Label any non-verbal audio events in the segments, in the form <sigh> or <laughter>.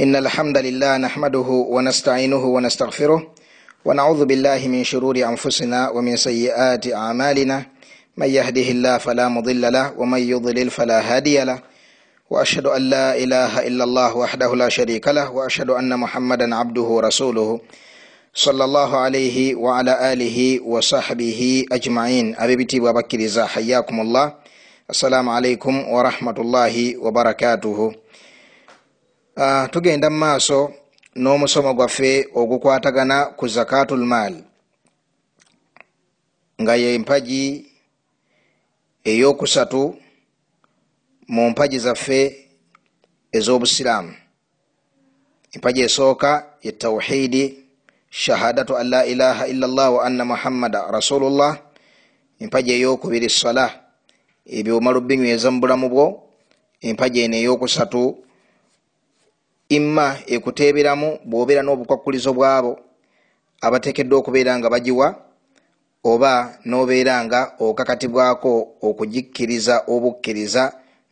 إن الحمد لله نحمده ونستعينه ونستغفره ونعوذ بالله من شرور أنفسنا ومن سيئات أعمالنا. من يهده الله فلا مضل له ومن يضلل فلا هادي له. وأشهد أن لا إله إلا الله وحده لا شريك له وأشهد أن محمدا عبده ورسوله. صلى الله عليه وعلى آله وصحبه أجمعين. أبيبتي وبكرزا حياكم الله. السلام عليكم ورحمة الله وبركاته. Tugenda mu maaso n'omusomo gwaffe ogukwatagana ku zakatul maal. Nga ye mpagi eyokusatu mu mpagi zaffe ez'obusiraamu. Empagi esooka ye tawhidi shahadatu an la ilaha illa llah wa anna muhammada rasulullah. Empagi eyokubiri sala ebyo omala obinyweza mu bulamu bwo. Empagi eno eyokusatu imma ekuteeberamu bw'obeera n'obukwakulizo bwabo abateekeddwa okubeera nga bagiwa oba n'obeera nga okakatibwako okugikkiriza obukkiriza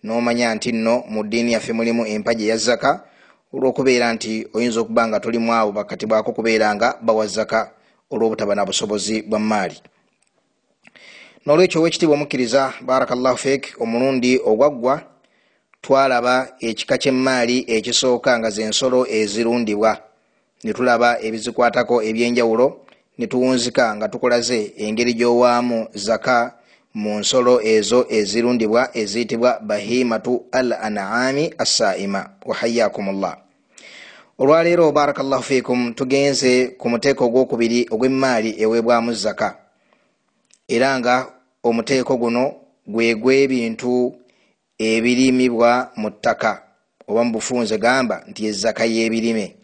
n'omanya nti nno mu ddiini yaffe mulimu empagi eya zaka olw'okubeera nti oyinza okuba nga tulimu abo bakatibwako okubeera nga bawa zaka olw'obutaba na busobozi bwa maali. N'olwekyo owekitiibwa omukkiriza barakallahu feek omulundi ogwaggwa twalaba ekika ky'emaali ekisooka nga zensolo ezirundibwa. Netulaba ebizikwatako ebyenjawulo netuwunzika nga tukulaze engeri gy'owaamu zaka mu nsolo ezo ezirundibwa eziyitibwa bahimatu al anami assaima. Wahayakum llah olwaleero barakallahu fikum tugenze ku muteeko ogwokubiri ogw'emaali eweebwamu zaka. Era nga omuteeko guno gwegw'ebintu ebirimibwa mu ttaka. Oba mu bufunze gamba nti ezaka y'ebirime.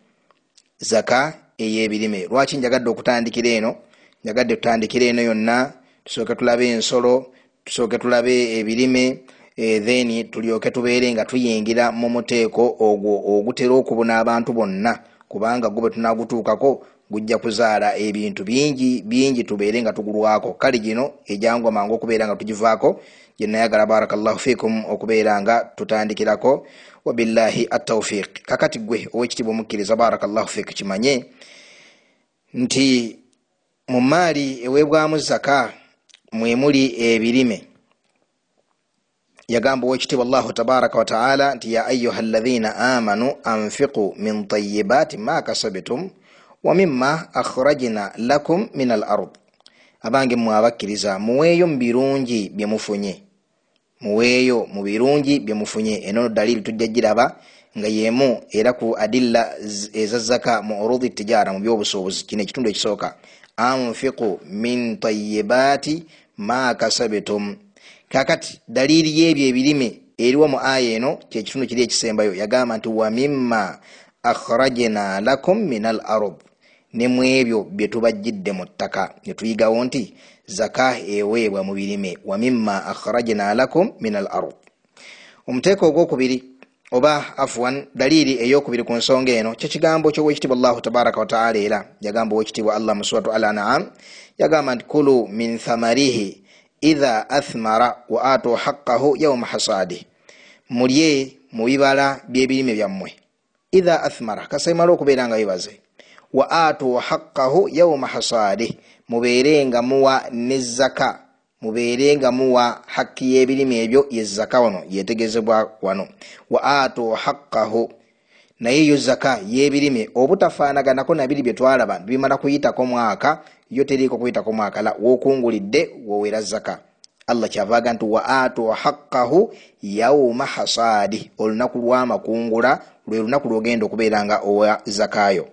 Zaka ey'ebirime. Lwaki njagadde okutandikira eno? Njagadde tutandikira eno yonna tusooke tulabe ensolo tusooke tulabe ebirime e, then tulyoke tubeere nga tuyingira mu muteeko ogwo ogutera okubuna abantu bonna. Kubanga gwe bwe tunagutuukako gujja kuzaala ebintu bingi bingi tubeere nga tugulwako. Kale gino ejangwa mangu okubeera nga tugivaako gyenayagala barakallahu fikum okubeera nga tutandikirako wabillahi ataufiq kakati gwe owekitiibwa omukkiriza barakallahu fik kimanye nti mu maali eweebwamu zaka mwemuli ebirime. Yagamba owekitiibwa allahu tabaraka wataala nti ya ayuha alladhina amanu anfiqu min tayibaati ma kasabtum wa mima akhrajna lakum min al ard. Abange mmwe abakkiriza muweeyo mu birungi bye mufunye muweeyo mu birungi bye mufunye. Enono dalili tujja giraba nga yemu era ku adilla eza zaka mu urudi tijara mu byobusuubuzi. Kino ekitundu ekisooka. Anfiqu min tayibaati ma kasabtum. Kakati dalili y'ebyo ebirime eriwo mu aya eno kyekitundu kiri ekisembayo. Yagamba nti wa mima akhrajna lakum min al ard. Ne mu ebyo bye tubajjidde mu ttaka. Ne tuyigawo nti zaka eweebwa mu birime wa mima akhrajna lakum min al ard omuteeko ogwokubiri oba afuwan daliri eyokubiri ku nsonga eno kyekigambo kyowekitiibwa allahu tabaraka wataala era yagamba owekitiibwa allah mu suratu al anam yagamba nti kulu min thamarihi idha athmara wa atu haqqahu yauma hasadih mulye mu bibala by'ebirime byammwe. Idha athmara kasaimala okubeera nga bibaze. Wa atu haqqahu yauma hasadih mubeere nga muwa ne zaka. Mubeere nga muwa hakki y'ebirime ebyo ye zaka wano yetegezebwa wano. Wa atu haqqahu. Naye yo zaka y'ebirime obutafaanaganako nabiri bye twalaba bimala kuyitako mwaka yo teriiko kuyitako mwaka la wokungulidde wowera zaka. Allah kyavaaga nti wa atu haqqahu yauma hasadi olunaku lwamakungula lwe lunaku lwogenda okubeera nga owa zakayo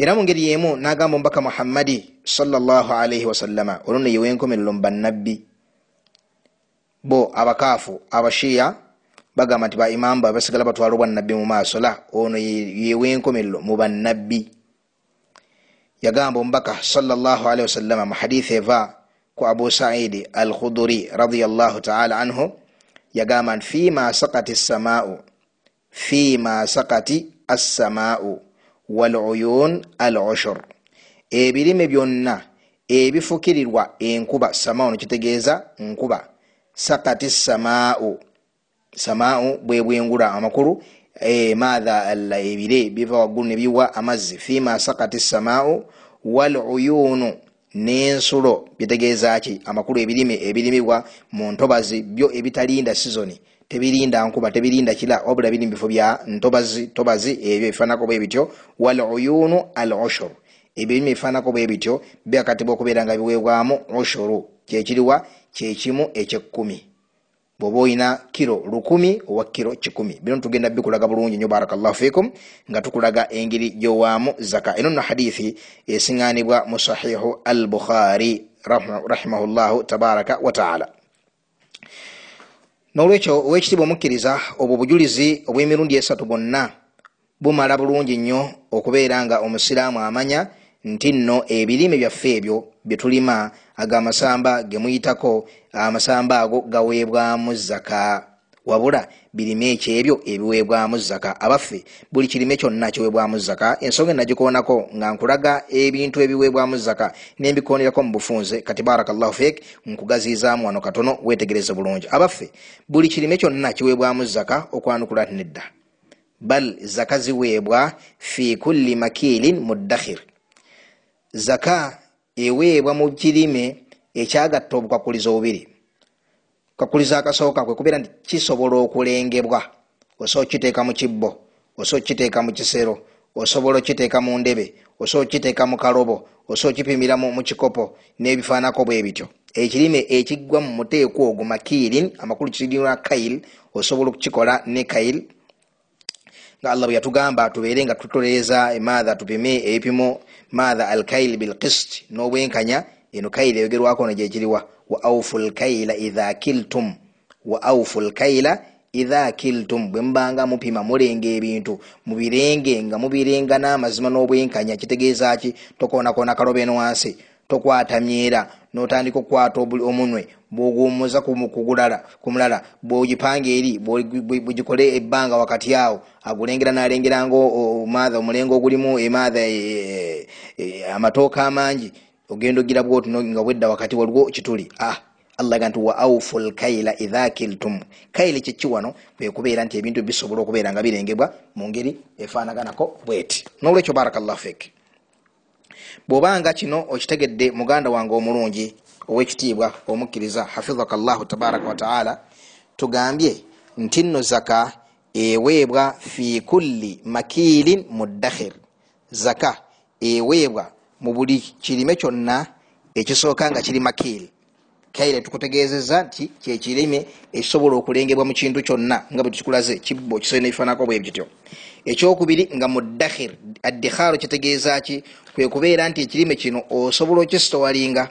era mu ngeri yemu n'agamba omubaka muhammadi salllahalaihi wasallama olwo ne yewenkomerero mu bannabbi. Bo abakaafu abashiya bagamba nti baimamu babasigala batwala obwannabbi mu maaso la ono yewenkomerero mu bannabbi. Yagamba omubaka salllahalaihi wasallama mu hadithi eva ku abu saidi al khuduri radiallahu taala anhu yagamba nti fima sakati ssamau fima sakati assamau waluyun al ushur ebirime byonna ebifukirirwa enkuba samao nekitegeeza nkuba. Sakati samaau samaau bwe bwengula amakulu e, maatha ebire biva waggulu ne biwa amazzi. Fima sakati samaau waluyunu n'ensulo. Bitegeeza ki? Amakulu ebirime ebirimibwa mu ntobazi byo ebitalinda sizoni tebirinda nkuba tebirinda kira wabula biri mubifo bya ntobazi tobazi ebyo bifaanako bwe bityo. Waluyunu al ushur ebirime bifaanako bwe bityo byakatibwa okubeera nga biweebwamu ushuru. Kyekiriwa kyekimu ekyekkumi. Bwoba olina kiro lukumi owa kiro kikumi. Bino tugenda bikulaga bulungi nyo barakallahu fikum nga tukulaga engeri gyowaamu zaka eno no hadithi esiŋŋanibwa mu sahihu al bukhari rahimahullahu tabaraka wataala n'olwekyo owekitiibwa omukkiriza obwo obujulizi obw'emirundi esatu bwonna bumala bulungi nnyo okubeera nga omusiraamu amanya nti nno ebirime byaffe ebyo byetulima ag'amasamba gemuyitako amasamba ago gaweebwamu zaka wabula birime ekyebyo ebiweebwamu zaka abaffe buli kirime kyonna kiweebwamu zaka ensonga enagikoonako nga nkulaga ebintu ebiweebwamu zaka nembikonerako mu bufunze. Kati barakallahu fik nkugaziizaamu wano katono wetegereze bulungi. Abaffe buli kirime kyonna kiweebwamu zaka okwanukula nedda. Bal zaka ziweebwa fi kulli makiilin muddakhir. Zaka eweebwa mu kirime ekyagatta obukwakulizo bubiri kwakulizo akasooka kwe kubeera nti kisobola okulengebwa. Osobola okiteeka mu kibbo osobola okiteeka mu kisero osobola okiteeka mu ndebe osobola okiteeka mu kalobo osobola okipimira mu kikopo n'ebifaanako bwe bityo. Ekirime ekiggwa mu muteeko ogwo makiirin amakulu kirirwa kail osobola okukikola ne kail nga allah bwe yatugamba tubeere nga tutoleeza emaatha tupime ebipimo maatha alkail bilkist n'obwenkanya eno kaila eyogerwako no gyekiriwa wa aufu lkaila idha kiltum wa aufu lkaila idha kiltum bwe mubanga mupima mulenga ebintu mubirenge nga mubirenga n'amazima n'obwenkanya kitegeeza ki tokoonakona kalobeno wansi tokwata myera notandika okukwata omunwe bwogumuza kumulala bwogipanga eri bwegikole ebbanga wakati awo agulengera nalengeranga maatha omulengo ogulimu emaatha amatooka amangi ogenda ogira bwoti nga bwedda wakati waliwo kituli. Ah allah ga nti wa aufu lkaila idha kiltum. Kaili kyekiwano kwekubeera nti ebintu bisobola okubeera nga birengebwa mu ngeri efaanaganako bweti. Nolwekyo barakallah fik. Bwobanga kino okitegedde muganda wange omulungi owekitiibwa omukkiriza hafidhaka llahu tabaraka wataala tugambye nti nno zaka eweebwa fi kulli makiilin muddakhir zaka eweebwa mu buli kirime kyonna ekisooka nga kiri makiiri. Kaire tukutegeezeza nti kyekirime ekisobola okulengebwa mu kintu kyonna nga bwe tukikulaze kibbo kisobola nebifaanako bwe bityo. Ekyokubiri nga mudakhir addikhaaro kitegeeza ki? Kwe kubeera nti ekirime kino osobola okisitowalinga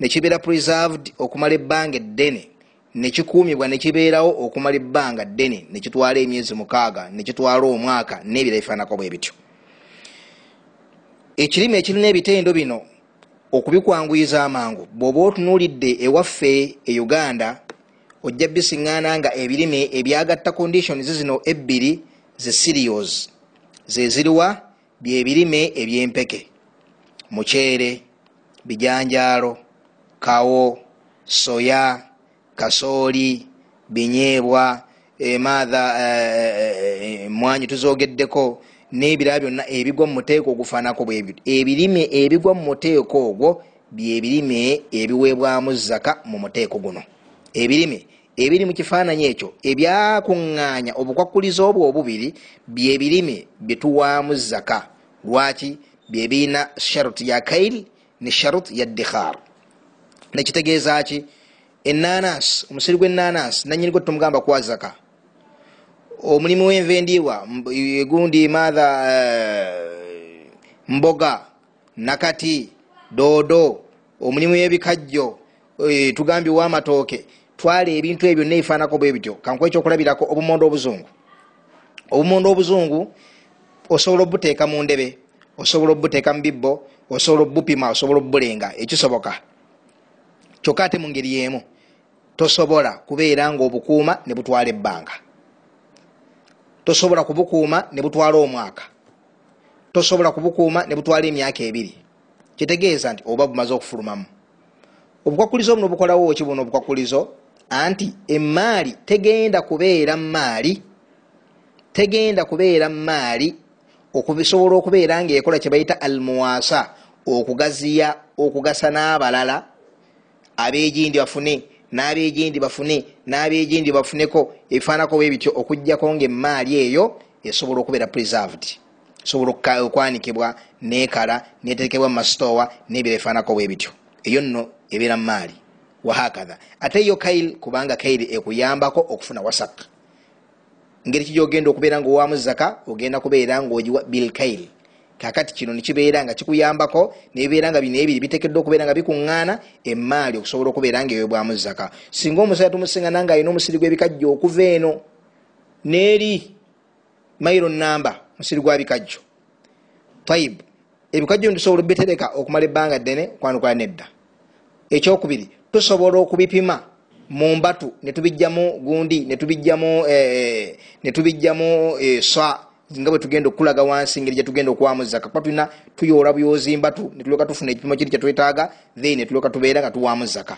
nekibeera preserved okumala ebbanga eddene nekikuumibwa nekibeerawo okumala ebbanga ddene nekitwala emyezi mukaaga nekitwala omwaka nebira bifaanako bwe bityo ekirime ekirina ebitendo bino okubikwanguyiza amangu. Bw'oba otunuulidde ewaffe e uganda ojja bisiŋŋaana nga ebirime ebyagatta conditions zino ebbiri ze sirios ze ziriwa byebirime ebyempeke. Muceere bijanjaalo kawo soya kasooli binyeebwa emaatha emwanyi tuzogeddeko n'ebirala byonna ebigwa mu muteeko ogufaanako bwebyo ebirime ebigwa mu muteeko ogwo byebirime ebiweebwamu zaka mu muteeko guno. Ebirime ebiri mu kifaananyi ekyo ebyakuŋŋaanya obukwakulizo obwo obubiri byebirime byetuwaamu zaka lwaki? Byebirina sharuti ya kail ne sharuti ya dikhar. Nekitegeeza ki? Enanasi omusiri gw'enanasi nanyinigo tumugamba kuwa zaka omulimu w'enva endiirwa egundi maatha mboga nakati doodo omulimu w'ebikajjo tugambye w'amatooke twala ebintu ebyo nebifaanako bwe bityo. Kankuwa ekyokulabirako obumondo obuzungu. Obumondo obuzungu osobola obuteeka mu ndebe osobola obuteeka mu bibbo osobola obupima osobola obulenga ekisoboka. Kyokka ate mu ngeri y'emu tosobola kubeera nga obukuuma ne butwala ebbanga tosobola kubukuuma ne butwala omwaka. Tosobola kubukuuma ne butwala emyaka ebiri. Kitegeeza nti oba bumaze okufulumamu obukwakulizo buno bukolawo ki buno obukwakulizo? Anti emaali tegenda kubeera maali tegenda kubeera maali okubisobola okubeera ngaekola kyebayita almuwasa okugaziya okugasa n'abalala abegindi bafune n'abegindi bafune n'abegindi bafuneko ebifaanako bwe bityo okugjako ngaemaali eyo esobola okubeera preserved. Esobola okwanikibwa nekala netekebwa mumasitowa nebira ebifaanako bwe bityo. Eyo nno ebeera mumaali wahakatha ate yo kail kubanga kail ekuyambako okufuna wasak. Ngeri kijogenda okubeera nga owamu zaka ogenda kubeera ngaogiwa bilkail kakati kino nekibeera nga kikuyambako nebibeera nga bino ebiri bitekeddwa okubeera nga bikuŋŋaana emaali okusobola okubeera nga ewebwamu zaka singa omusajja tumusiŋana nga alina omusiri gwebikajjo okuva eno neeri mairo namba musiri gwa bikajjo. Taib ebikajjo nitusobola obitereka okumala ebbanga ddene kwanukula nedda. Ekyokubiri tusobola okubipima mumbatu netubijjamu gundi netubijjamu eh, netubijjamu eh, sa nga bwe tugenda okulaga wansi ngeri gyetugenda okwamuza kakuba tulina tuyoola byozimbatu netulyoka tufuna ekipimo kiri kyetwetaaga then netulyoka tubeera nga tuwamu zaka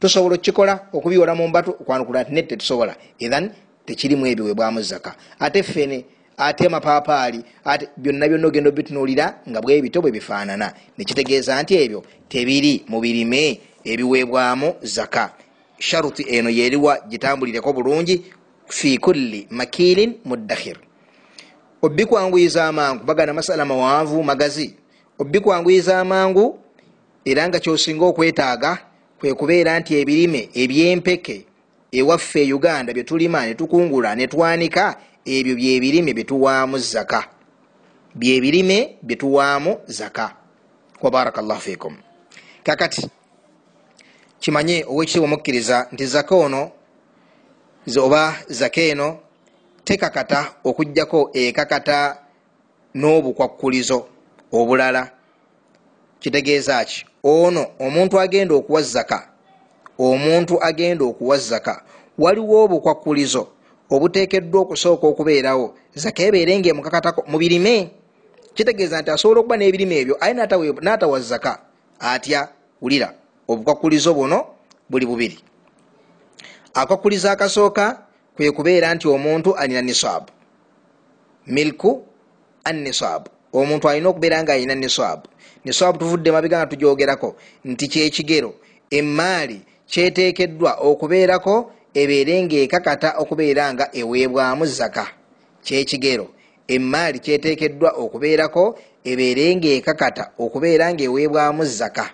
tusobola okukikola okubiyoola mu mbatu okwanukula nti net tetusobola ethan tekirimu ebyo webwamu zaka ate fene ate amapaapaali ate byonna byonna ogenda obitunuulira nga bwebito bwe bifaanana. Nekitegeeza nti ebyo tebiri mu birime ebiweebwamu zaka. Sharuti eno yeriwa gitambulireko bulungi fi kulli makirin muddakhir obikwanguyiza amangu bagana masala mawanvu magazi. Obikwanguyiza amangu era nga kyosinga okwetaaga kwe kubeera nti ebirime ebyempeke ewaffe e uganda byetulima netukungula netwanika ebyo byebirime byetuwaamu zaka. Byebirime byetuwaamu zaka. Wabaraka llahu fikum kakati kimanye owekitiibwa omukkiriza nti zaka ono oba zaka eno tekakata okugjako ekakata n'obukwakkulizo obulala. Kitegeeza ki? Ono omuntu agenda okuwa zaka omuntu agenda okuwa zaka waliwo obukwakkulizo obuteekeddwa okusooka okubeerawo. Zaka ebeere nga emukakatako mu birime? Kitegeeza nti asobola okuba n'ebirime ebyo aye n'atawa zaka atya wulira. Obukwakkulizo buno buli bubiri. Akwakkulizo akasooka kwe kubeera nti omuntu alina nisaabu milku anisaabu omuntu alina okubeera nga alina nisaabu nisaabu tuvudde mabega nga tujogerako nti kyekigero emaali kyeteekeddwa okubeerako ebeere nga ekakata okubeera nga eweebwamu zaka. Kyekigero emaali kyeteekeddwa okubeerako ebeere nga ekakata okubeera nga eweebwamu zaka.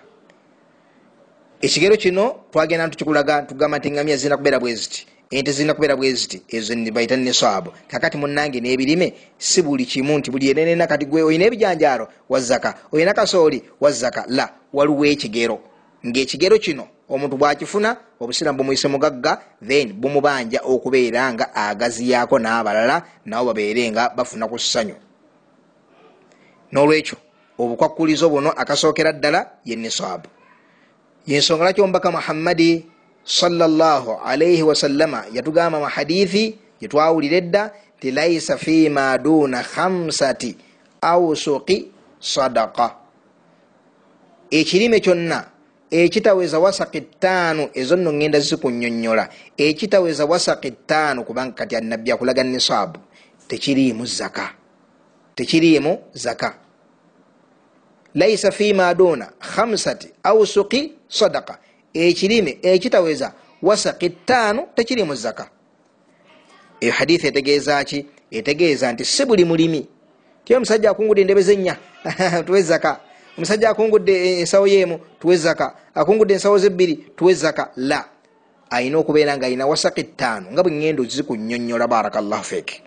Ekigero kino twagenda ntukikulaga tugamba nti ngamya zirina kubeera bwe ziti ente zirina kubeera bwe ziti ezo baita nesaabu kakati munange n'ebirime si buli kimu nti buli enenena kati gwe olina ebijanjaalo wazaka olina kasooli wazaka la waliwo ekigero. Ngaekigero kino omuntu bwakifuna obusiramu bumwise mugagga then bumubanja okubeera nga agaziyaako n'abalala nabo babeere nga bafuna ku ssanyu. N'olwekyo obukwakkulizo buno akasookera ddala ye nesaabu yensonga lwaki omubaka muhammadi salaalaihi wasallama yatugamba mu hadithi gyetwawulira edda ti laisa fima duna khamsati ausuki sadaka ekirime kyonna ekitaweza wasaki ttaano ezo nno ngenda zikunyonyola ekitaweza wasaki ttaano kubanga kati anabbi akulaga nisaabu. Tekiriimu zaka. Tekiriimu zaka. Laisa fima duna khamsati ausuki sadaka ekirime ekitaweza wasaki ttaano tekiri mu zaka eyo hadithi etegeeza ki? Etegeeza nti si buli mulimi. Ti omusajja akungudde endebe zennya <laughs> tuwe zaka omusajja akungudde ensawo yeemu tuwe zaka akungudde ensawo zebbiri tuwe zaka la. Ayina okubeera nga ayina wasaki ttaano nga bwengendo zikunyonyola barakallahu fek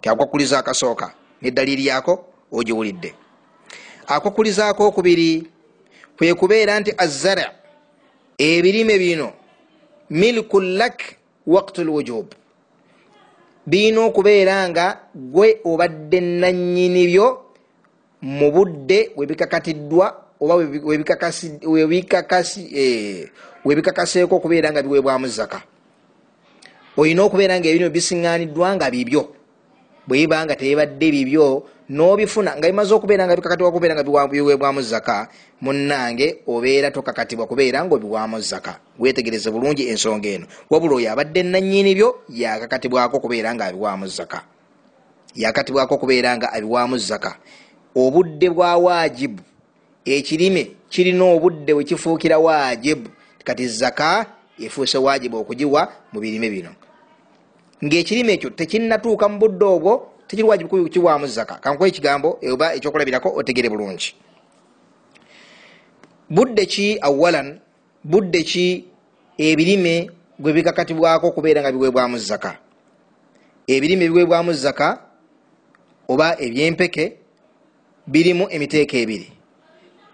kyakwakuliza akasooka neddaliiri yako ogiwulidde. Akwakulizaako okubiri kwe kubeera nti azara ebirime bino milku lak waktu lwujub birina okubeera nga gwe obadde nanyini byo mu budde webikakatiddwa oba webikakaseeko eh, okubeera nga biweebwamu zaka olina okubeera nga ebirime bisiŋaniddwa nga bibyo. Bwebiba nga tebibadde bibyo nobifuna nga bimaze okubeera nga bikakatibwa kubeera nga biweebwamu zaka munange obeera tokakatibwa kubeera nga obiwamu zaka wetegereze bulungi ensonga eno. Wabula oyo abadde nanyini byo yakakatibwako kubeera nga abiwamu zaka yakatibwako okubeera nga abiwaamu zaka obudde bwa waajibu ekirime kirina obudde wekifuukira waajibu kati zaka efuuse waajibu okugiwa mu birime bino. Ngaekirime ekyo tekinnatuuka mu budde obwo tekiri wajibu kukiwaamu zaka kankuwa ekigambo oba ekyokulabirako otegere bulungi. Budde ki awalan budde ki ebirime gwe bikakatibwako okubeera nga biweebwamu zaka ebirime ebiweebwamu zaka oba ebyempeke birimu emiteeko ebiri.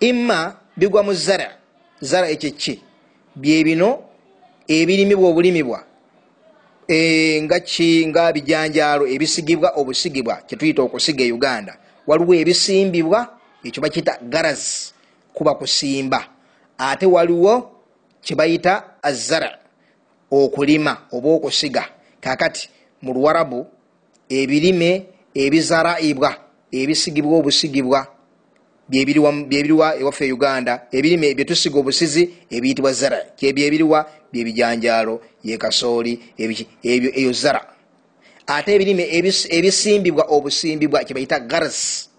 Imma bigwa mu zara zara ekyeki byebino ebirimibwa obulimibwa ki nga bijanjaalo ebisigibwa obusigibwa kyetuyita okusiga e uganda. Waliwo ebisimbibwa ekyo bakiyita garas kuba kusimba. Ate waliwo kyebayita azara okulima oba okusiga. Kakati mu luwarabu ebirime ebizaraibwa ebisigibwa obusigibwa byebiriwa ewaffe uganda ebirime byetusiga obusizi ebiyitibwa zara kyebyebiriwa byebijanjaalo yekasooli ebyo eyo zara. Ate ebirime ebisimbibwa obusimbibwa kyebayita gars.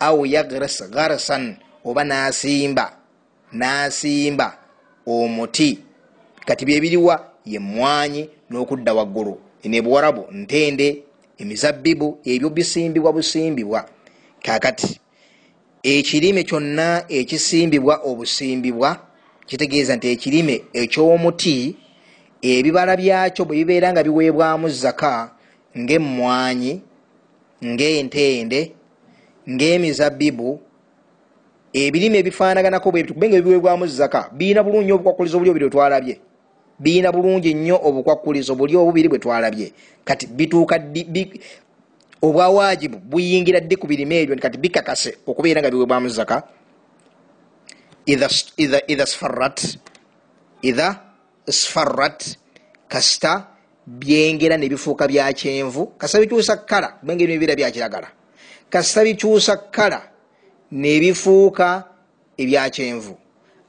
Au yagras garsan oba nasimba nasimba omuti. Kati byebiriwa yemwanyi n'okudda waggulu. Nebuwarabu ntende emizabbibu ebyo bisimbibwa busimbibwa. Kakati ekirime kyonna ekisimbibwa obusimbibwa kitegeeza nti ekirime ekyomuti ebibala byakyo bwe bibeera nga biweebwamu zaka ngaemwanyi ngaentende ngaemizabbibu ebirime ebifaanaganako bwebitukubenga ebiweebwamu zaka birina bulungi obukwakulizo buli obiri bwetwalabye birina bulungi nnyo obukwakulizo buli obubiri bwe twalabye. Kati bituuka obwawajibu buyingira ddi ku birime ebyo? Kati bikakase okubeera nga biwebwamu zaka idha sfarat idha sfarat kasita byengera nebifuuka byakyenvu kasita bikyusa kala kubenga ebyo ebibeera byakiragala kasita bikyusa kala nebifuuka ebyakyenvu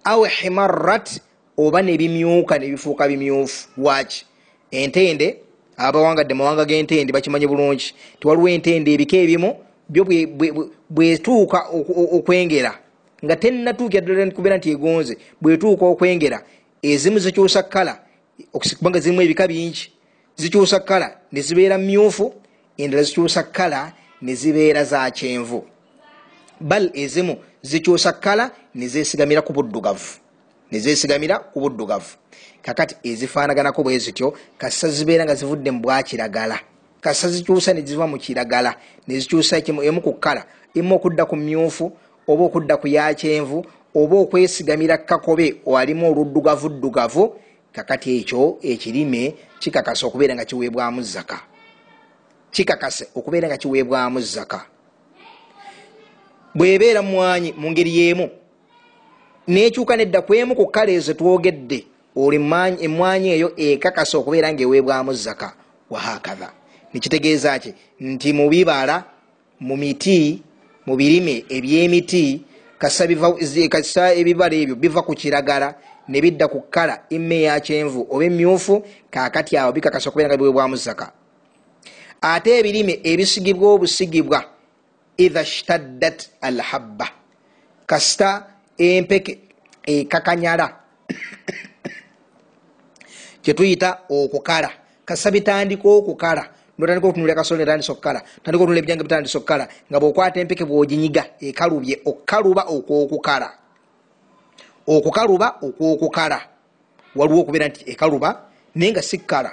aw himarat oba nebimyuka nebifuuka bimyufu. Waki? Entende? Abawangadde mawanga gentende bakimanyi bulungi. Tiwaliwo entende ebika ebimu byo bwetuuka okwengera nga tenatuukira ddala kubeera nti egonze bwetuuka okwengera ezimu zikyusa kala kubanga zirimu ebika bingi zikyusa kala nezibeera myufu endala zikyusa kala nezibeera za kyenvu. Bal ezimu zikyusa kala nezesigamira ku buddugavu nezesigamira ku buddugavu. Kakati ezifaanaganako bwe zityo kasita zibeera nga zivudde mu bwakiragala kasita zikyusa neziva mu kiragala nezikyusa emu ku kkala emu okudda ku myufu oba okudda ku yakyenvu oba okwesigamira kakobe alimu oluddugavuddugavu kakati ekyo ekirime kikakase okubeera nga kiweebwamu zaka kikakase okubeera nga kiweebwamu zaka bwebeera mwanyi mu ngeri y'emu nekyuka nedda ku emu ku kkala ezo twogedde oli emwanyi eyo ekakasa okubeera ngaeweebwamu zaka wahakatha nekitegeeza ki? Nti mubibala mu miti mu birime ebyemiti kasa ebibala ebyo biva ku kiragala nebidda ku kala ime yakyenvu oba emyufu kakati awo bikakasa okubeera nga biweebwamu zaka ate ebirime ebisigibwa obusigibwa idha shtaddat alhabba kasita empeke ekakanyala <coughs> kyetuyita okukala kasa bitandika okukala notandika otunula kasolo netandisa okukala tandika otunula ebijanga bitandisa okukala nga bwokwata empeke bwoginyiga ekalubye okukaluba okwokukala. Okukaluba okwokukala. Waliwo okubeera nti ekaluba naye nga sikala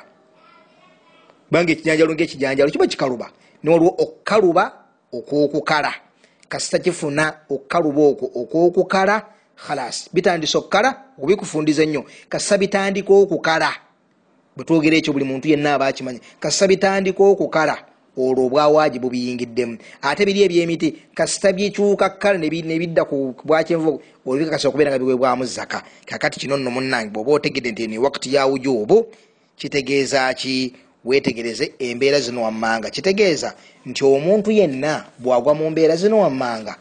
kubanga ekijanjalo ngaekijanjalo kiba kikaluba. Newaliwo okukaluba okwokukala. Kasita kifuna okukaluba okwo okwokukala. Khalas bitandisa okukala okubikufundiza ennyo kasa bitandika okukala bwetwogera ekyo buli muntu yenna aba akimanya kasa bitandika okukala olwo obwawaji bubiyingiddemu ate biri ebyemiti kasita byekyuka kala nebidda ku bwakyenvu olubikakasa okubeera nga biwebwamu zaka kakati kino nno munange bwoba otegedde nti ni wakati ya wujubu kitegeeza ki? Wetegereze embeera zino wammanga. Kitegeeza nti omuntu yenna bwagwa mu mbeera zino wammanga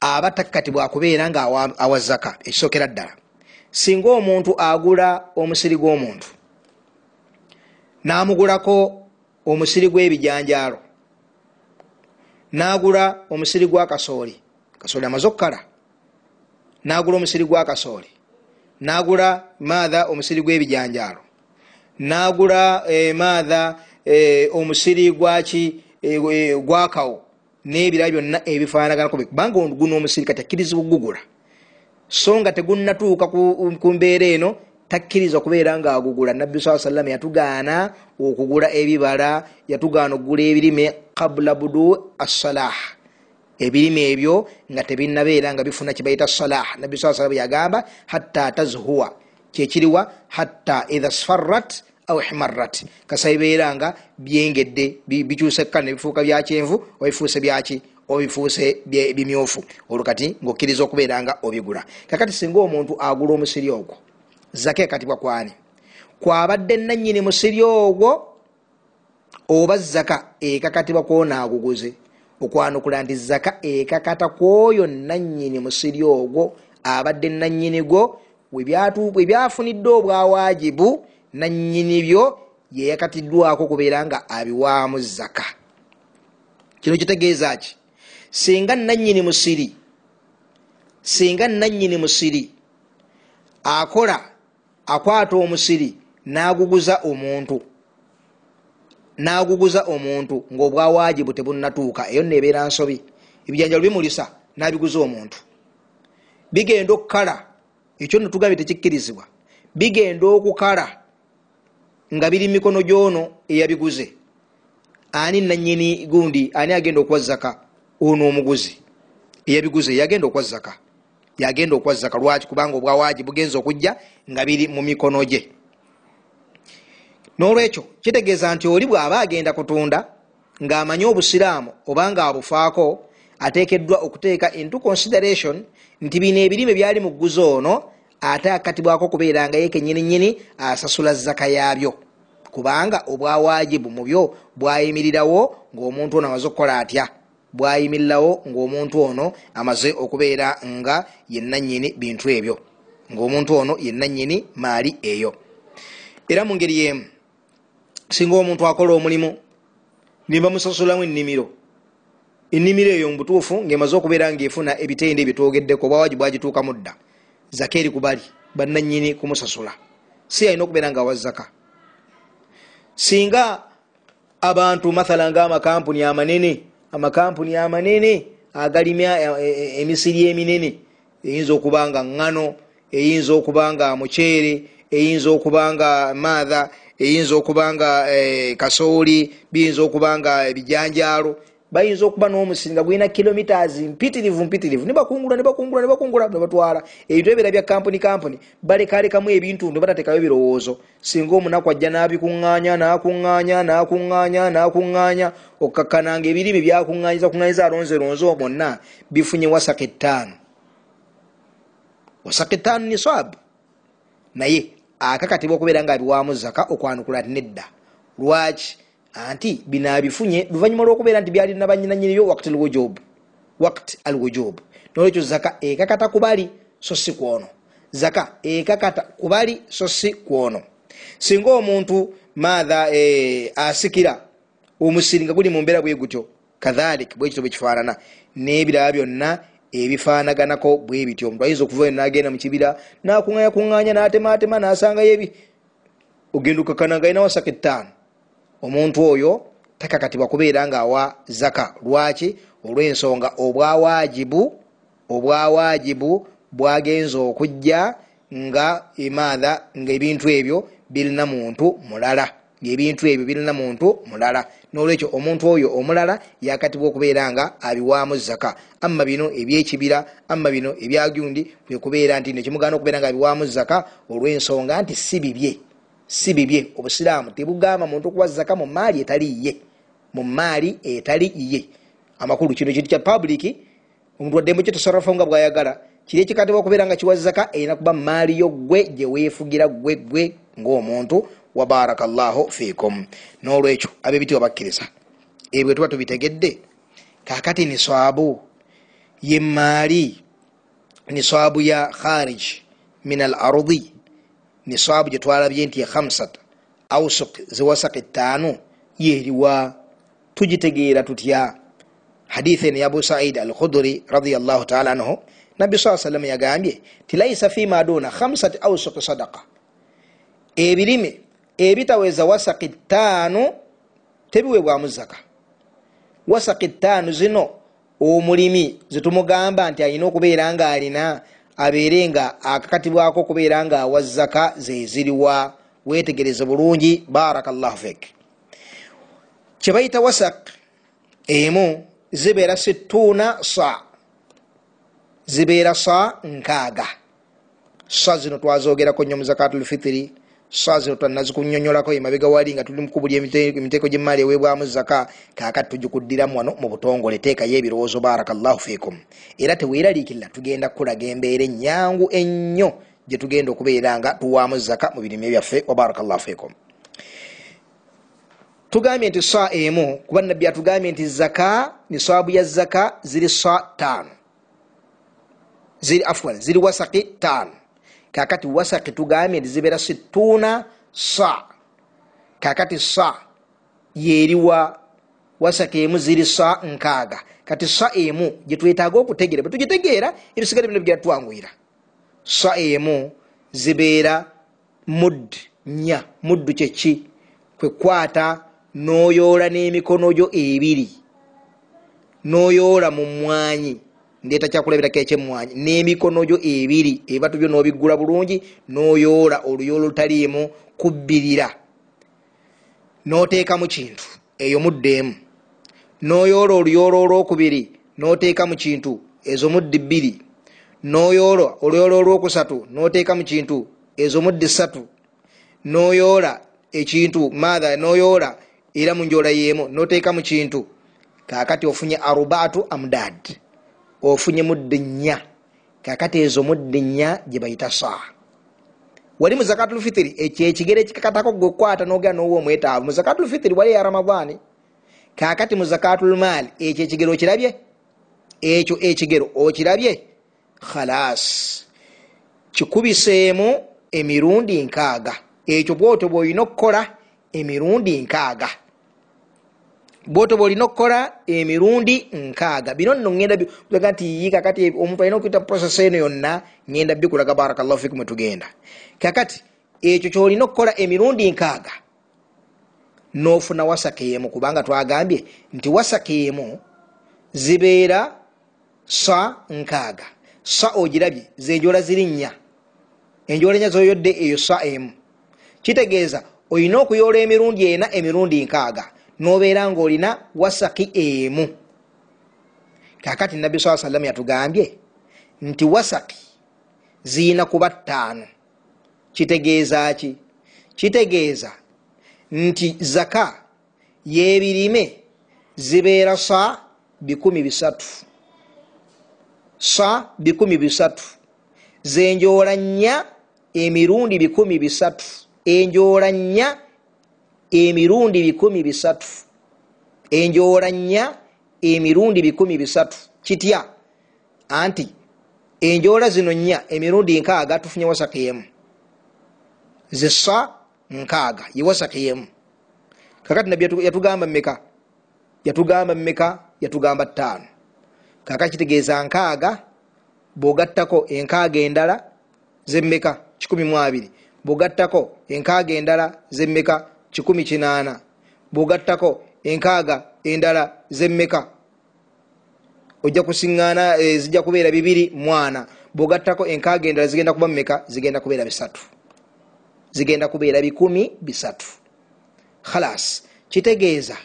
aba takkati bwakubeera nga awazaka ekisookera ddala singa omuntu agula omusiri gw'omuntu n'amugulako omusiri gw'ebijanjaalo n'agula omusiri gwa kasooli kasooli amaze okukala n'agula omusiri gwa kasooli n'agula maatha omusiri gw'ebijanjaalo n'agula eh, maatha eh, omusiri gwaki eh, gwakawo n'ebirala byonna ebifaanaganako kubanga guno omusiri kati akkirizibwa okugugula so nga tegunnatuuka ku mbeera eno takkiriza okubeera ngaagugula nabbi saa salama yatugaana okugula ebibala yatugaana okugula ebirime kabula budu assalah. Ebirime ebyo nga tebinabeera nga bifuna kibaita salah nabbi saa salama yagamba hatta tazhuwa. Kyekiriwa hatta idha sfarrat au himarat kasabibeera nga byengedde bikyuse kale nebifuuka byakyenvu obifuuse byaki obifuuse bimyufu. Olwo kati ngaokkiriza okubeera nga obigula. Kakati singa omuntu agula omusiri ogwo zaka ekatibwa kwani? Kwabadde nanyini musiri ogwo oba zaka ekakatibwa kwonaaguguze okwanukula nti zaka ekakata kwoyo nanyini musiri ogwo abadde nanyini gwo webyafunidde obwawajibu nanyini byo yeyakatiddwako kubeera nga abiwaamu zaka. Kino kitegeeza ki singa nanyini musiri singa nanyini musiri akola akwata omusiri naguguza omuntu. Naguguza omuntu ngaobwawajibu tebunatuuka eyo nebeera nsobi. Ebijanjalo bimulisa nabiguza omuntu. Bigenda okukala ekyo netugambye tekikkirizibwa. Bigenda okukala nga biri mikono gyono eyabiguze. Ani nanyini gundi ani agenda okuwa zaka ono omuguzi eyabiguze yagenda okuwa zaka yagenda okuwa zaka lwaki? Kubanga obwawaji bugenza okujja nga biri mu mikono gye. Nolwekyo kitegeeza nti oli bw'aba agenda kutunda ng'amanyi obusiraamu oba nga abufaako ateekeddwa okuteeka into consideration nti bino ebirime byali mu gguza ono ate akatibwako kubeera nga ye kenyininyini asasula zaka yaabyo. Kubanga obwawajibu mu byo bwayimirirawo ng'omuntu ono amaze okukola atya bwayimirirawo ng'omuntu ono amaze okubeera nga yenanyini bintu ebyo ng'omuntu ono yenanyini maali eyo. Era mu ngeri yemu singa omuntu akola omulimu nibamusasulamu ennimiro ennimiro eyo mu butuufu ng'emaze okubeera ngaefuna ebitende ebyetwogeddeko obwawajibu bwagituukamu dda zaka eri kubali bananyini kumusasula. Si alina okubeera nga wazaka singa abantu mathala nga amakampuni amanene amakampuni amanene agalima emisiri eminene. Eyinza okuba nga ngano eyinza okuba nga muceere eyinza okuba nga maatha eyinza okuba nga kasooli biyinza okuba nga ebijanjaalo bayinza okuba n'omusiri nga gulina kilomitas mpitirivu mpitirivu. Nibakungula nibakungula nibakungula nebatwala ebintu ebibeera bya kampuni kampuni. Balekalekamu ebintu ndo batatekayo birowoozo. Singa omunaku ajja nabikuŋŋanya nakuŋŋanya nakuŋŋanya nakuŋŋanya okakkananga ebirime byakuŋŋanyiza kuŋŋanyiza alonze lonze omwonna bifunye wasaka ettaano. Wasaka ettaano ni swabu naye akakatibwa okubeera nga abiwaamu zaka okwanukula nedda. Lwaki anti bino abifunye luvanyuma lwokubeera nti byali nabanyinanyiniyo wakti alwujub wakti alwujub nolwekyo zaka ekakata kubali so si kwono. Zaka ekakata kubali so si kwono. Singa omuntu maatha e, asikira omusiri nga guli mumbeera bwe gutyo kathalik bwekito bwekifaanana n'ebirala byonna ebifaanaganako bwe bityo. Omuntu ayinza okuva nagenda mukibira nakuŋanya kuŋanya natematema nasangayo ebi ogenda okakana nga alina wasaka ettaano omuntu oyo takakatibwa kubeera nga awa zaka. Lwaki? Olw'ensonga obwawajibu obwawajibu bwagenza okujja nga emaatha nga ebintu ebyo birina muntu mulala. Ngaebintu ebyo birina muntu mulala. Nolwekyo omuntu oyo omulala yakatibwa okubeera nga abiwaamu zaka. Amma bino ebyekibira amma bino ebyagundi kwekubeera nti nekimugana okubeera nga abiwaamu zaka olw'ensonga nti si bibye si bibye. Obusiraamu tebugamba muntu okuwa zaka mu maali etali ye mu maali etali ye. Amakulu kino kintu kya public omuntu waddembe kyotasarafu nga bwayagala kiri ekikatibwa okubeera nga kiwa zaka erina kuba maali yo gwe gyeweefugira gwe gwe ngaomuntu wa barakallahu fikum nolwekyo abebitiwa bakkiriza ebyo tuba tubitegedde kakati niswabu ye maali niswabu ya kharij min al ardi niswabu gyetwalabye nti khamsat ausuk ziwasaka ettaano yeeriwa tugitegeera tutya? Hadithi eno ya abu said al khuduri radiallahu taala anhu nabbi saa sallam yagambye ti laisa fima duna khamsati ausuki sadaka ebirime ebitaweza wasaki ttaanu tebiweebwamu zaka wasaki ttaanu zino omulimi zetumugamba nti alina okubeera nga alina abeere nga akakatibwako okubeera nga awa zaka zeziriwa wetegereze bulungi. Barakallahu fik. Kyebayita wasak emu zibeera situuna sa. Zibeera sa nkaaga. Sa zino twazogerako nnyo mu zakatulfitiri sa zino twanazikunyonyolako emabega wali nga tuli mukubuli emiteeko gyemaali eweebwamu zaka kakati tugikuddiramu wano mu butongole teekayo ebirowoozo barakallahu fikum era teweeraliikirira tugenda kukulaga embeera enyangu ennyo gye tugenda okubeera nga tuwaamu zaka mu birime byaffe wa barakallahu fikum tugambye nti sa emu kuba nabbi atugambye nti zaka niswabu ya zaka ziri sa taano ziri afwan ziri wasaki taano kakati wasaki tugambye nti zibeera situuna sa. Kakati sa yeriwa wasaki emu ziri sa nkaaga kati sa emu gyetwetaaga okutegeera bwetugitegeera ebisigale bino bigera twanguyira sa emu zibeera mud nya muddu kyeki? Kwekwata noyoola n'emikono gyo ebiri. Noyoola mu mwanyi ndeeta kyakulabirako ekyemwanyi n'emikono gyo ebiri ebibatu byo nobiggula bulungi noyoola oluyoolo lutaliimu kubbirira. Noteekamu kintu eyo mudda emu noyoola oluyoolo olwokubiri noteekamu kintu ezo muddi bbiri. Noyoola oluyoolo olwokusatu noteekamu kintu ezo muddi ssatu. Noyoola ekintu maatha noyoola era munjola yemu noteekamu kintu. Kakati ofunye arubaatu amdad ofunye muddi nnya. Kakati ezo muddi nnya gyebayita saa. Wali muzakatulfitiri ekyo ekigere ekikakatako gwekwata nogera nowa omwetaavu. Muzakatulfitiri wali ya ramadaani kakati muzakatulmaali ekyo ekigero okirabye? Ekyo ekigero okirabye? Khalas kikubiseemu emirundi nkaaga. Ekyo bwotyo bwolina okukola emirundi nkaaga bwotyo bwolina okukola emirundi nkaaga bino nno ŋenda aga nti yi kakati omuntu alina okuyita process eno yonna ŋenda bikulaga barakallahu fikum etugenda kakati ekyo kyolina okukola emirundi nkaaga nofuna wasaka emu kubanga twagambye nti wasaka emu zibeera sa nkaaga. Sa ogirabye zenjola ziri nnya. Enjola enya zoyodde eyo sa emu. Kitegeeza olina okuyoola emirundi ena emirundi nkaaga nobeera nga olina wasaki emu. Kakati nabbi saa salam yatugambye nti wasaki ziina kuba ttaano. Kitegeeza ki? Kitegeeza nti zaka yebirime zibeera sa bikumi bisatu. Sa bikumi bisatu. Zenjoola nnya emirundi bikumi bisatu. Enjoola nnya emirundi bikumi bisatu. Enjoola nnya emirundi bikumi bisatu. Kitya? Anti enjoola zino nnya emirundi nkaaga tufunye wasaka emu. Zisa nkaaga ye wasaka emu. Kakati nabbi yatugamba mumeka yatugamba mumeka yatugamba ttaano. Kaka kitegeeza nkaaga bwogattako enkaaga endala zemmeka kikumi mu abiri. Bwogattako enkaaga endala zemmeka kikumi kinaana. Bwogattako enkaaga endala zemmeka ojja kusiŋŋaana e, zijja kubeera bibiri mwana. Bwogattako enkaaga endala zigenda kuba mumeka zigenda kubeera bisatu. Zigenda kubeera bikumi bisatu. Khalas kitegeeza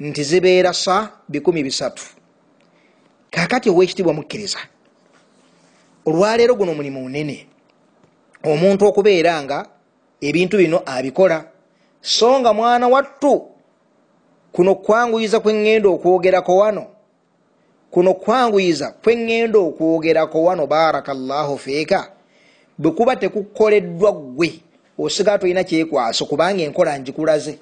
nti zibeera sa bikumi bisatu. Kakati owekitibwa mukkiriza olwaleero guno mulimu munene. Omuntu okubeera nga ebintu bino abikola so nga mwana wattu. Kuno kwanguyiza kweŋŋenda okwogerako wano. Kuno kwanguyiza kweŋŋenda okwogerako wano barakallahu feeka. Bwe kuba tekukoleddwa ggwe osigaa tolina kyekwaso kubanga enkola njikulaze.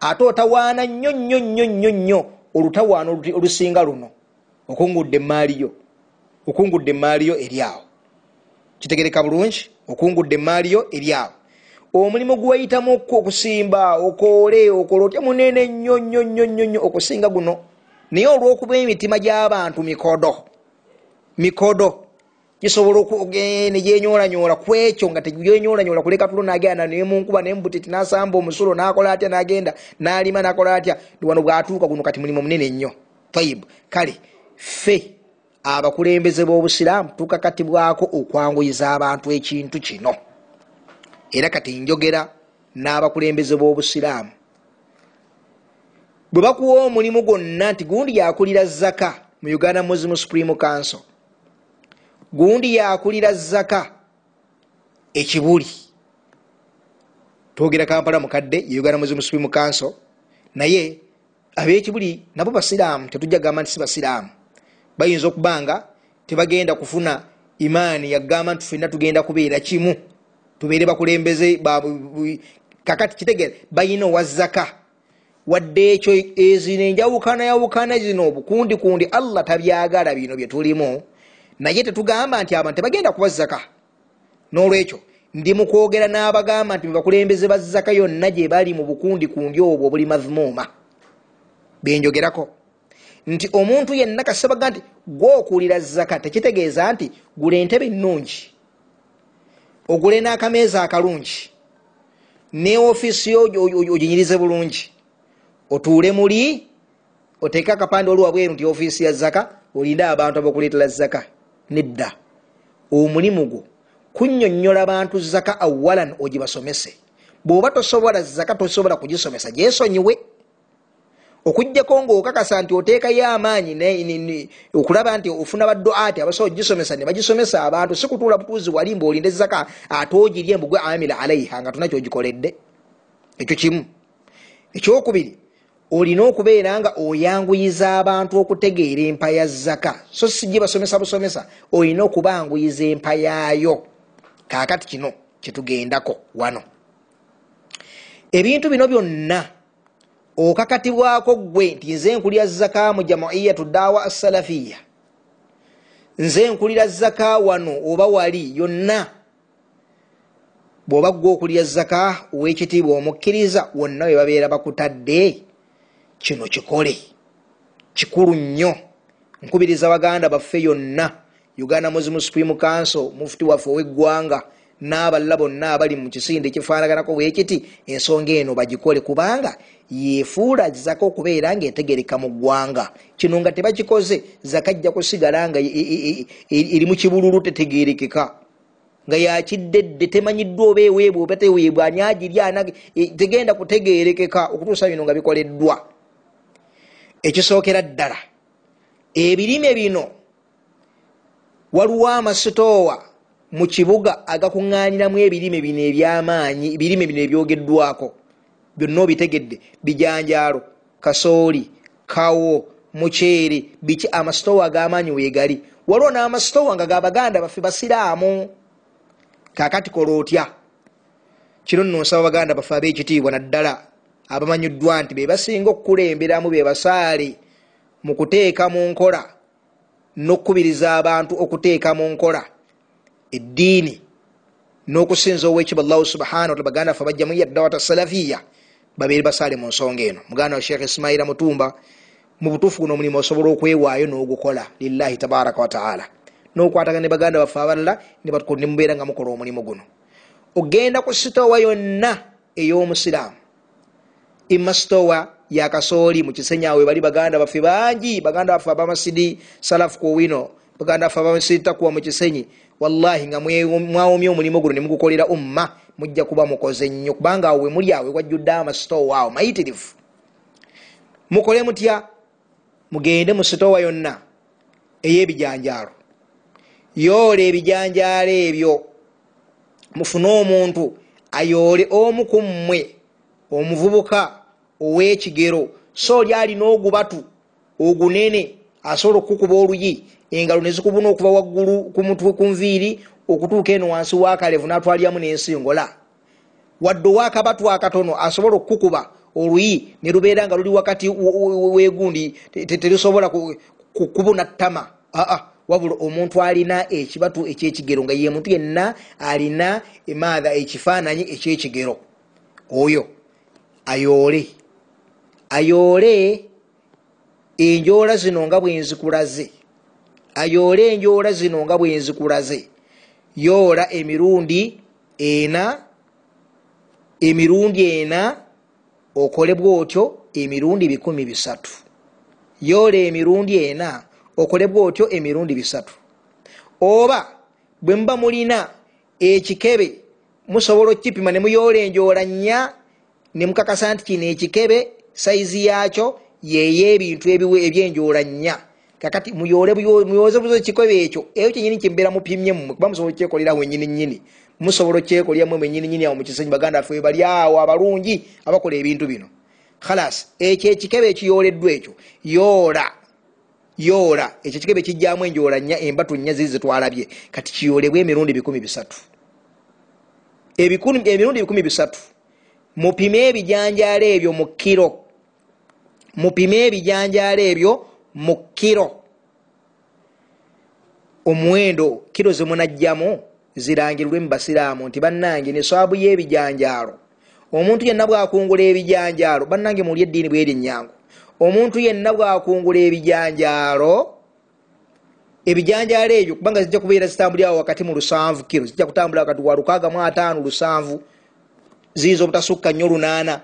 Ate otawaana nnyo nnyo nnyo nnyo nnyo olutawaana olusinga luno. Okungudde emaaliyo okungudde emaaliyo eri awo. Kitegereka bulungi okungudde emaaliyo eri awo omulimu gweyitamu okusimba okoole okola otya munene nnyo nnyo nnyo nnyo nnyo okusinga guno. Naye olwokuba emitima gy'abantu mikodo mikodo gisobola negyenyolanyola ku ekyo nga tegyenyolanyola kuleka tulo nagenda naye munkuba naye mubutiti nasamba omusulo nakola atya nagenda nalima nakola atya wano bwatuuka guno kati mulimu munene nnyo. Taibu kale ffe abakulembeze b'obusiraamu tukakatibwako okwanguyiza abantu ekintu kino era kati njogera n'abakulembeze b'obusiraamu. Bwe bakuwa omulimu gwonna nti gundi yakulira zaka mu uganda muslim supreme council gundi yakulira zaka ekibuli. Twogera kampala mukadde uganda muslim supreme council naye abekibuli nabo basiraamu tetujja gamba nti si basiraamu. Bayinza okuba nga tebagenda kufuna imaani yagamba nti fenna tugenda kubeera kimu tubeere bakulembeze kakati kitegeera bayina owazaka wadde ekyo ezino enjawukana yawukana zino obukundi kundi allah tabyagala bino byetulimu naye tetugamba nti abantu tebagenda kuba zaka n'olwekyo ndi mukwogera n'abagamba nti bakulembeze ba zaka yonna gye bali mu bukundi kundi obwo obuli mazmuuma. Benjogerako nti omuntu yenna kasabaga nti gwokuulira zaka tekitegeeza nti gula entebe ennungi ogule n'akameeza akalungi ne ofiisi yo oginyirize bulungi. Otuule muli oteeke akapande oli wabweru nti ofiisi ya zaka olinde abantu abakuleetera zaka nedda. Omulimu gwo kunnyonnyola bantu zaka awalan ogibasomese. Bw'oba tosobola zaka tosobola kugisomesa gyesonyiwe okugjako ngaokakasa nti oteekayo amaanyi okulaba nti ofuna badoati abasobola ogisomesa ne bagisomesa abantu si kutuula butuuzi wali mbaolinde zaka ate ogirye mbugwe amila alaiha nga tuna kyogikoledde ekyo kimu. Ekyokubiri olina okubeera nga oyanguyiza abantu okutegeera empa ya zaka so sijje basomesa busomesa olina okubanguyiza empa yaayo kakati kino kyetugendako wano. Ebintu bino byonna okakatibwako gwe nti nze nkulira zaka mu jamuiyatu dawa assalafiya nze nkulira zaka wano oba wali yonna. Bw'oba gwe okulira zaka owekitiibwa omukkiriza wonna we babeera bakutadde kino kikole. Kikulu nnyo. Nkubiriza baganda baffe yonna uganda muslim supreme council mufuti waffe ow'eggwanga n'abalala bonna abali mu kisinde ekifaanaganako bwekiti ensonga eno bagikole kubanga yefuula zaka okubeera ngaetegereka mu ggwanga. Kino nga tebakikoze zaka jja kusigala nga eri mu kibululu tetegerekeka. Nga yakiddedde temanyiddwa oba eweebwa oba teweebwa ani agirya tegenda kutegerekeka. Okutuusa bino nga bikoleddwa. Ekisookera ddala ebirime bino waliwo amasitoowa mu kibuga agakuŋŋaaniramu ebirime bino ebyamaanyi ebirime bino ebyogeddwako. Byonna obitegedde bijanjaalo kasooli kawo muceere biki amasitoowa ag'amaanyi weegali waliwo n'amasitoowa nga gabaganda baffe basiraamu. Kakati kola otya? Kino nno nsaba baganda baffe ab'ekitiibwa naddala abamanyiddwa nti be basinga okukulemberamu be basaale mu kuteeka mu nkola n'okukubiriza abantu okuteeka mu nkola eddiini n'okusinza ow'ekiba allahu subhana wataala baganda ffe bajjamu yaddawata salafiya babeere basaale mu nsonga eno muganda wa sheekh ismaila mutumba mu butuufu guno omulimu osobola okwewaayo n'ogukola lillahi tabaraka wataala n'okwatagana ne baganda baffe abalala ne mubeera nga mukola omulimu guno ogenda ku sitowa yonna ey'omusiraamu imma sitowa yakasooli mu kisenyawe bali baganda baffe bangi baganda baffe abamasidi salafu kuwino baganda baffe abamasidi takuwa mu kisenyi wallahi nga mwawomya omulimu guno nemugukolera umma mujja kuba mukoze nnyo. Kubanga awo wemuli awo wajjudde amasitowa awo mayitirifu mukole mutya? Mugende mu sitowa yonna ey'ebijanjaalo. Yoole ebijanjaalo ebyo mufune omuntu ayoole omu ku mmwe omuvubuka ow'ekigero so oli alina ogubatu ogunene asobola okukuba oluyi engalo nezikubuna okuva waggulu kumutwe ku nviiri okutuuka eno wansi wakalevu natwaliramu n'ensingola wadde owakabatu akatono asobola okukukuba oluyi ne lubeera nga luli wakati wegundi terusobola kubuna ttama. Aa wabula omuntu alina ekibatu ekyekigero nga ye muntu yenna alina emaatha ekifaananyi ekyekigero. Oyo ayoole. Ayoole enjoola zino nga bwenzikulaze ayoole enjoola zino nga bwenzikulaze yoola emirundi ena emirundi ena okolebwa otyo emirundi bikumi bisatu. Yoola emirundi ena okolebwa otyo emirundi bisatu. Oba bwe muba mulina ekikebe musobola okukipima ne muyoola enjoola nnya ne mukakasa nti kino ekikebe saizi yaakyo yeyo ebintu ebyenjoola nnya. Kakati muyoole muyooze buzo ekikebe ekyo. Eyo kyenyini kyembeera mupimye mmwe kuba musobola okyekolera wenyini nyini musobola okyekolera mmwe mwenyini nyini awo mukisenyi baganda ffe bali awo abalungi abakola ebintu bino. Khalas ekyo ekikebe ekiyooleddwa ekyo. Yoola yoola. Ekyo ekikebe kijjamu enjoola nnya embatu nnya ziri zetwalabye kati kiyoolebwa emirundi bikumi bisatu. Emirundi bikumi bisatu. Mupime ebijanjaalo ebyo mu kiro mupime ebijanjaalo ebyo mu kiro. Omuwendo kiro zemunajjamu zirangirwe mu basiraamu nti bannange neswabu y'ebijanjaalo. Omuntu yenna bwakungula ebijanjaalo bannange muli eddiini bweri enyangu omuntu yenna bwakungula ebijanjaalo ebijanjaalo ebyo kubanga zijja kubeera zitambulirawo wakati mu lusanvu kiro zijja kutambulira wakati wa lukaaga mu ataano lusanvu ziyinza obutasukka nnyo lunaana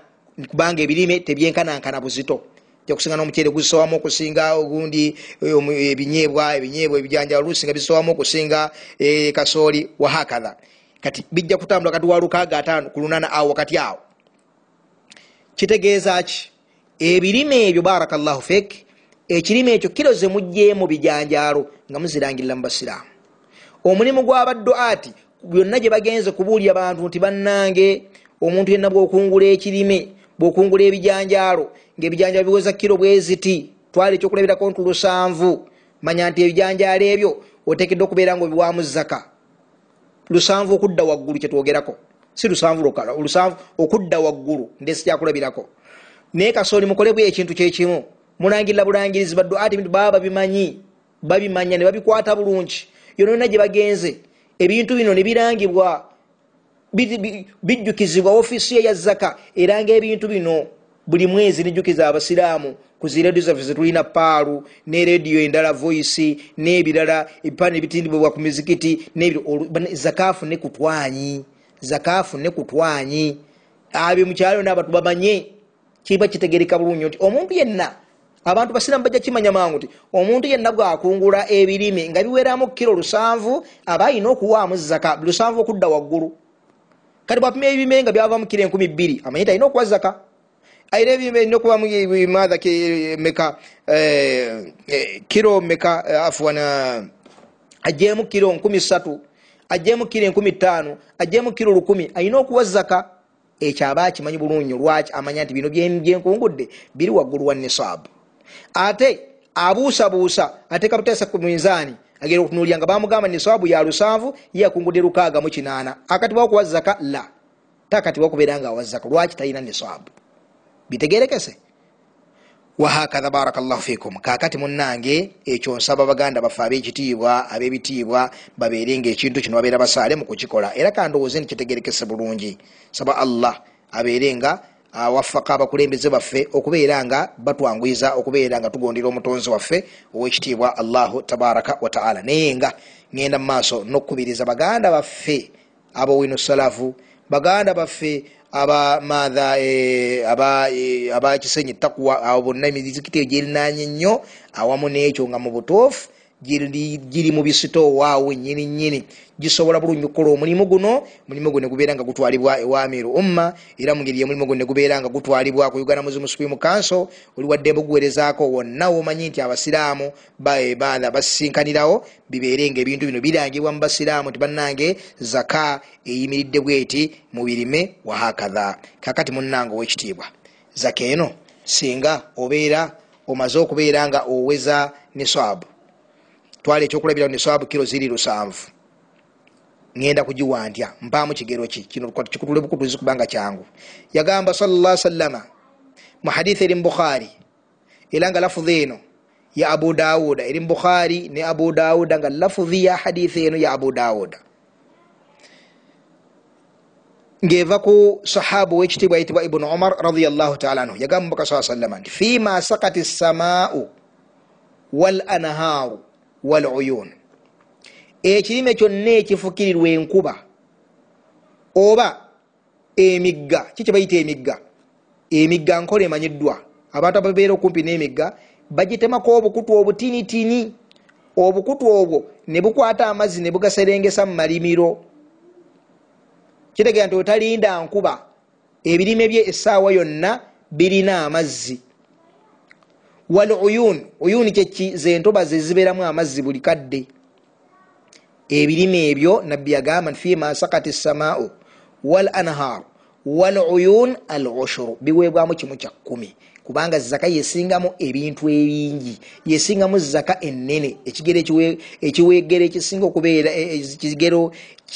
kubanga ebirime tebyenkanankana buzito jakusinga nomucere gusowamu okusinga ogundi ebinyeebwa ebinyeebwa ebijanjalo lusinga bisowamu okusinga kasooli wahakatha kati bijja kutambula kati wa lukaaga ataano ku lunaana awo wakati awo. Kitegeeza ki? Ebirime ebyo barakallahu fek ekirime ekyo kiro ze mugjeemu bijanjaalo nga muzirangirira mu basiraamu. Omulimu gw'abaddo ati byonna gye bagenze kubuulya bantu nti bannange omuntu yenna bwokungula ekirime bwokungula ebijanjaalo ngaebijanjaalo biweza kiro bweziti twala ekyokulabirako nti lusanvu. Manya nti ebijanjaalo ebyo otekedde okubeera nga obiwamu zaka lusanvu okudda waggulu kyetwogerako si lusanvu lukala lusanvu okudda waggulu ndesi kyakulabirako. Naye kasooli mukolebwa ekintu kyekimu mulangirira bulangirizi baddu ati bintu baba babimanyi babimanya ne babikwata bulungi. Yonona gye bagenze. Ebintu bino ne birangibwa bijjukizibwa ofiisi ye ya zaka era ngaebintu bino buli mwezi nijjukiza abasiraamu ku ziredio zaffe zetulina paalu ne rediyo endala voice n'ebirala ebipaana ebitindibwa ku mizikiti zakaafu ne kutwanyi zakaafu ne kutwanyi. Abyo mukyalo naabatu bamanye kiba kitegereka bulungi nti omuntu yenna abantu basiramu bajja kimanya mangu nti omuntu yenna bwakungula ebirime nga biweramu kiro lusanvu aba ayina okuwaamu zaka lusanvu okudda waggulu. Kati bwapima ebirime nga byavamu kiro enkumi bbiri amanye ti alina okuwa zaka ayina ebirime erina okubamu maatha meka kiro meka afuana ajjemu kiro nkumi ssatu ajjemu kiro enkumi ttaano ajjemu kiro lukumi ayina okuwa zaka ekyo aba akimanyi bulungi lwaki amanya nti bino byenkungudde biri waggulu wa nisaabu ate abuusabuusa ateeka buteesa ku minzaani agenda okutunuulya nga bamugamba nisaabu ya lusanvu ye akungudde lukaaga mu kinaana. Akatibwa okuwa zaka la. Takatibwa okubeera nga awa zaka lwaki talina nisaabu bitegerekese. Wahakatha barakallahu fikum. Kakati munange ekyo nsaba baganda baffe ab'ekitiibwa ab'ebitiibwa babeere nga ekintu kino babeera basaale mu kukikola. Era kandowooze nti kitegerekese bulungi. Saba allah abeere nga awafaka abakulembeze baffe okubeera nga batwangwiza okubeera nga tugondera omutonzi waffe owekitiibwa allahu tabaraka wataala naye nga ngenda mu maaso n'okukubiriza baganda baffe abowinu salafu baganda baffe abakisenyi takuwa abo bonna emizikiti egyelinanye nnyo awamu n'ekyo nga mu butuufu giri mu bisitowaawe nyini nyini gisobola bulungi okukola omulimu guno omulimu guno negubeera nga gutwalibwa ewa amiru umma era mungeri omulimu guno negubeera nga gutwalibwa ku uganda muslim supreme council oli wadde buguwerezaako wonna womanyi nti abasiraamu baana basinkanirawo bibeere nga ebintu bino birangibwa mu basiraamu nti bannange zaka eyimiridde bweti mu birime wahakatha kakati munnange owekitiibwa zaka eno singa obeera omaze okubeera nga oweza niswabu twala ekyokulabira niswabu kiro ziri lusanvu. Ŋenda kugiwa ntya mpaamu kigero ki? Kino kikutule bukutuzi kubanga kyangu. Yagamba salla sallama mu hadithi eri mu bukhari era nga lafuzi eno ya abu dawuda eri bukhari ne abu dawuda nga lafuzi ya hadithi eno ya abu dawuda. Ngeva ku sahabu wekitibwa yitibwa ibunu umar radiallahu taala anhu yagamba mubaka saa sallama nti fima sakati samau wal anharu wal uyun ekirime kyonna ekifukirirwa enkuba oba emigga kikyebayita emigga? Emigga nkola emanyiddwa. Abantu ababeera okumpi n'emigga bagitemako obukutu obutinitini. Obukutu obwo ne bukwata amazzi ne bugaserengesa mu malimiro. Kitegera nti otalinda nkuba. Ebirime bye essaawa yonna birina amazzi wal uyun uyuni kyeki zentobazi ezibeeramu amazzi buli kadde. Ebirime ebyo nabbi yagamba fima sakati samau wal anhar. Wal uyun al ushuru. Biweebwamu kimu kya kkumi. Kubanga zaka yesingamu ebintu ebingi. Yesingamu zaka enene ekigero ekiweegero ekisinga okubeera e, e, ekigero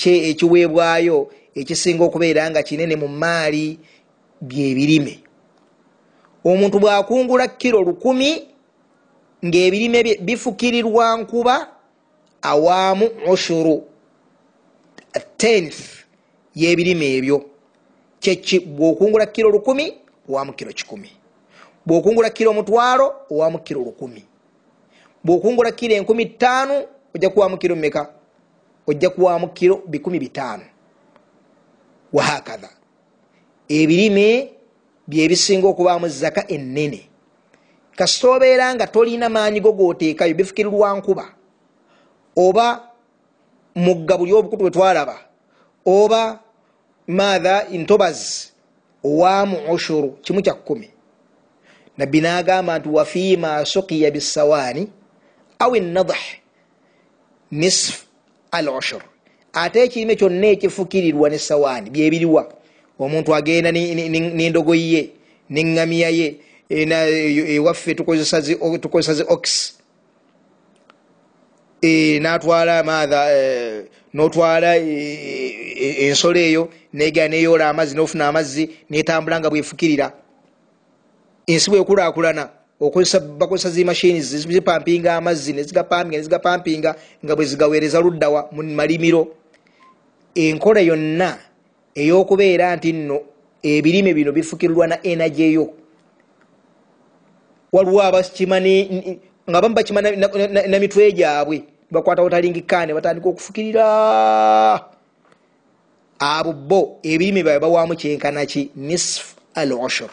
ekiweebwayo ekisinga okubeera nga kinene mu maali byebirime omuntu bwakungula kiro lukumi ngaebirime bye bifukirirwa nkuba awaamu ushuru tenth yebirime ebyo. Kyeki bwokungula kiro lukumi owaamu kiro kikumi. Bwokungula kiro omutwalo owaamu kiro lukumi. Bwokungula kiro enkumi ttaanu ojja kuwaamu kiro mumeka ojja kuwaamu kiro bikumi bitaano. Wahakatha ebirime byebisinga okubaamu zaka enene kasita obeera nga tolina maanyi go gooteekayo bifukirirwa nkuba. Oba mugga buli obukutu bwe twalaba oba maatha ntobazi owaamu ushuru kimu kya kkumi. Nabbi n'agamba nti wafiima sukiya bisawaani au enadah nisf al ushuru ate ekirime kyonna ekifukirirwa nesawaani byebiriwa omuntu agenda nendogoyi ye neŋŋamiya ye ewaffe tukozesa zi ox. E, natwala maatha e, notwala e, ensolo eyo negera neyoola amazzi nofuna amazzi netambula nga bwefukirira ensi bwekulakulana bakozesa zimashini zipampinga amazzi nezigapampinga nezigapampinga nga bwezigaweereza luddawa mu malimiro. Enkola yonna ey'okubeera nti nno ebirime bino bifukirirwa na enagi eyo waliwo abakima nga bamu bakima namitwe gyabwe bakwata otalingikane batandika okufukirira. Abo bo ebirime byabwe bawaamu kyenkanaki nisf al ushur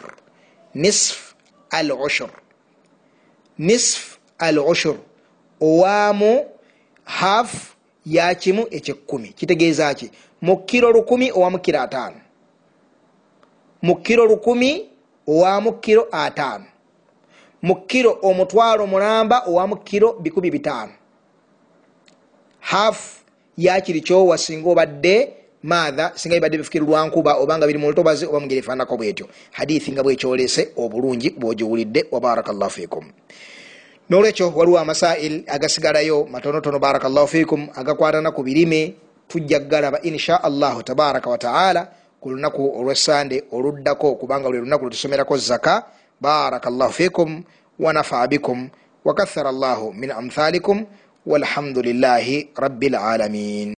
nisf al ushur nisf al ushur owaamu hafu yakimu ekyekkumi. Kitegeeza ki mu kiro lukumi owamu kiro ataano. Mu kiro lukumi owamu kiro ataano. Mu kiro omutwalo mulamba owamu kiro bikumi bitaano. Hafu yakiri kyowa singa obadde maatha singa bibadde bifukirirwa nkuba obanga biri mu lutobazi oba mungeri efaanako bwetyo. Hadithi nga bwekyolese obulungi bwogiwulidde wabaraka llahu fikum nolwekyo waliwo amasail agasigalayo matonotono barakallahu fikum agakwatana ku birime tujja galaba insha allahu tabaraka wataala ku lunaku olwesande oluddako kubanga lwe lunaku lwetusomerako zaka. Barakallahu fikum wanafaa bikum wakathara llahu min amthalikum walhamdulillahi rabbilalamin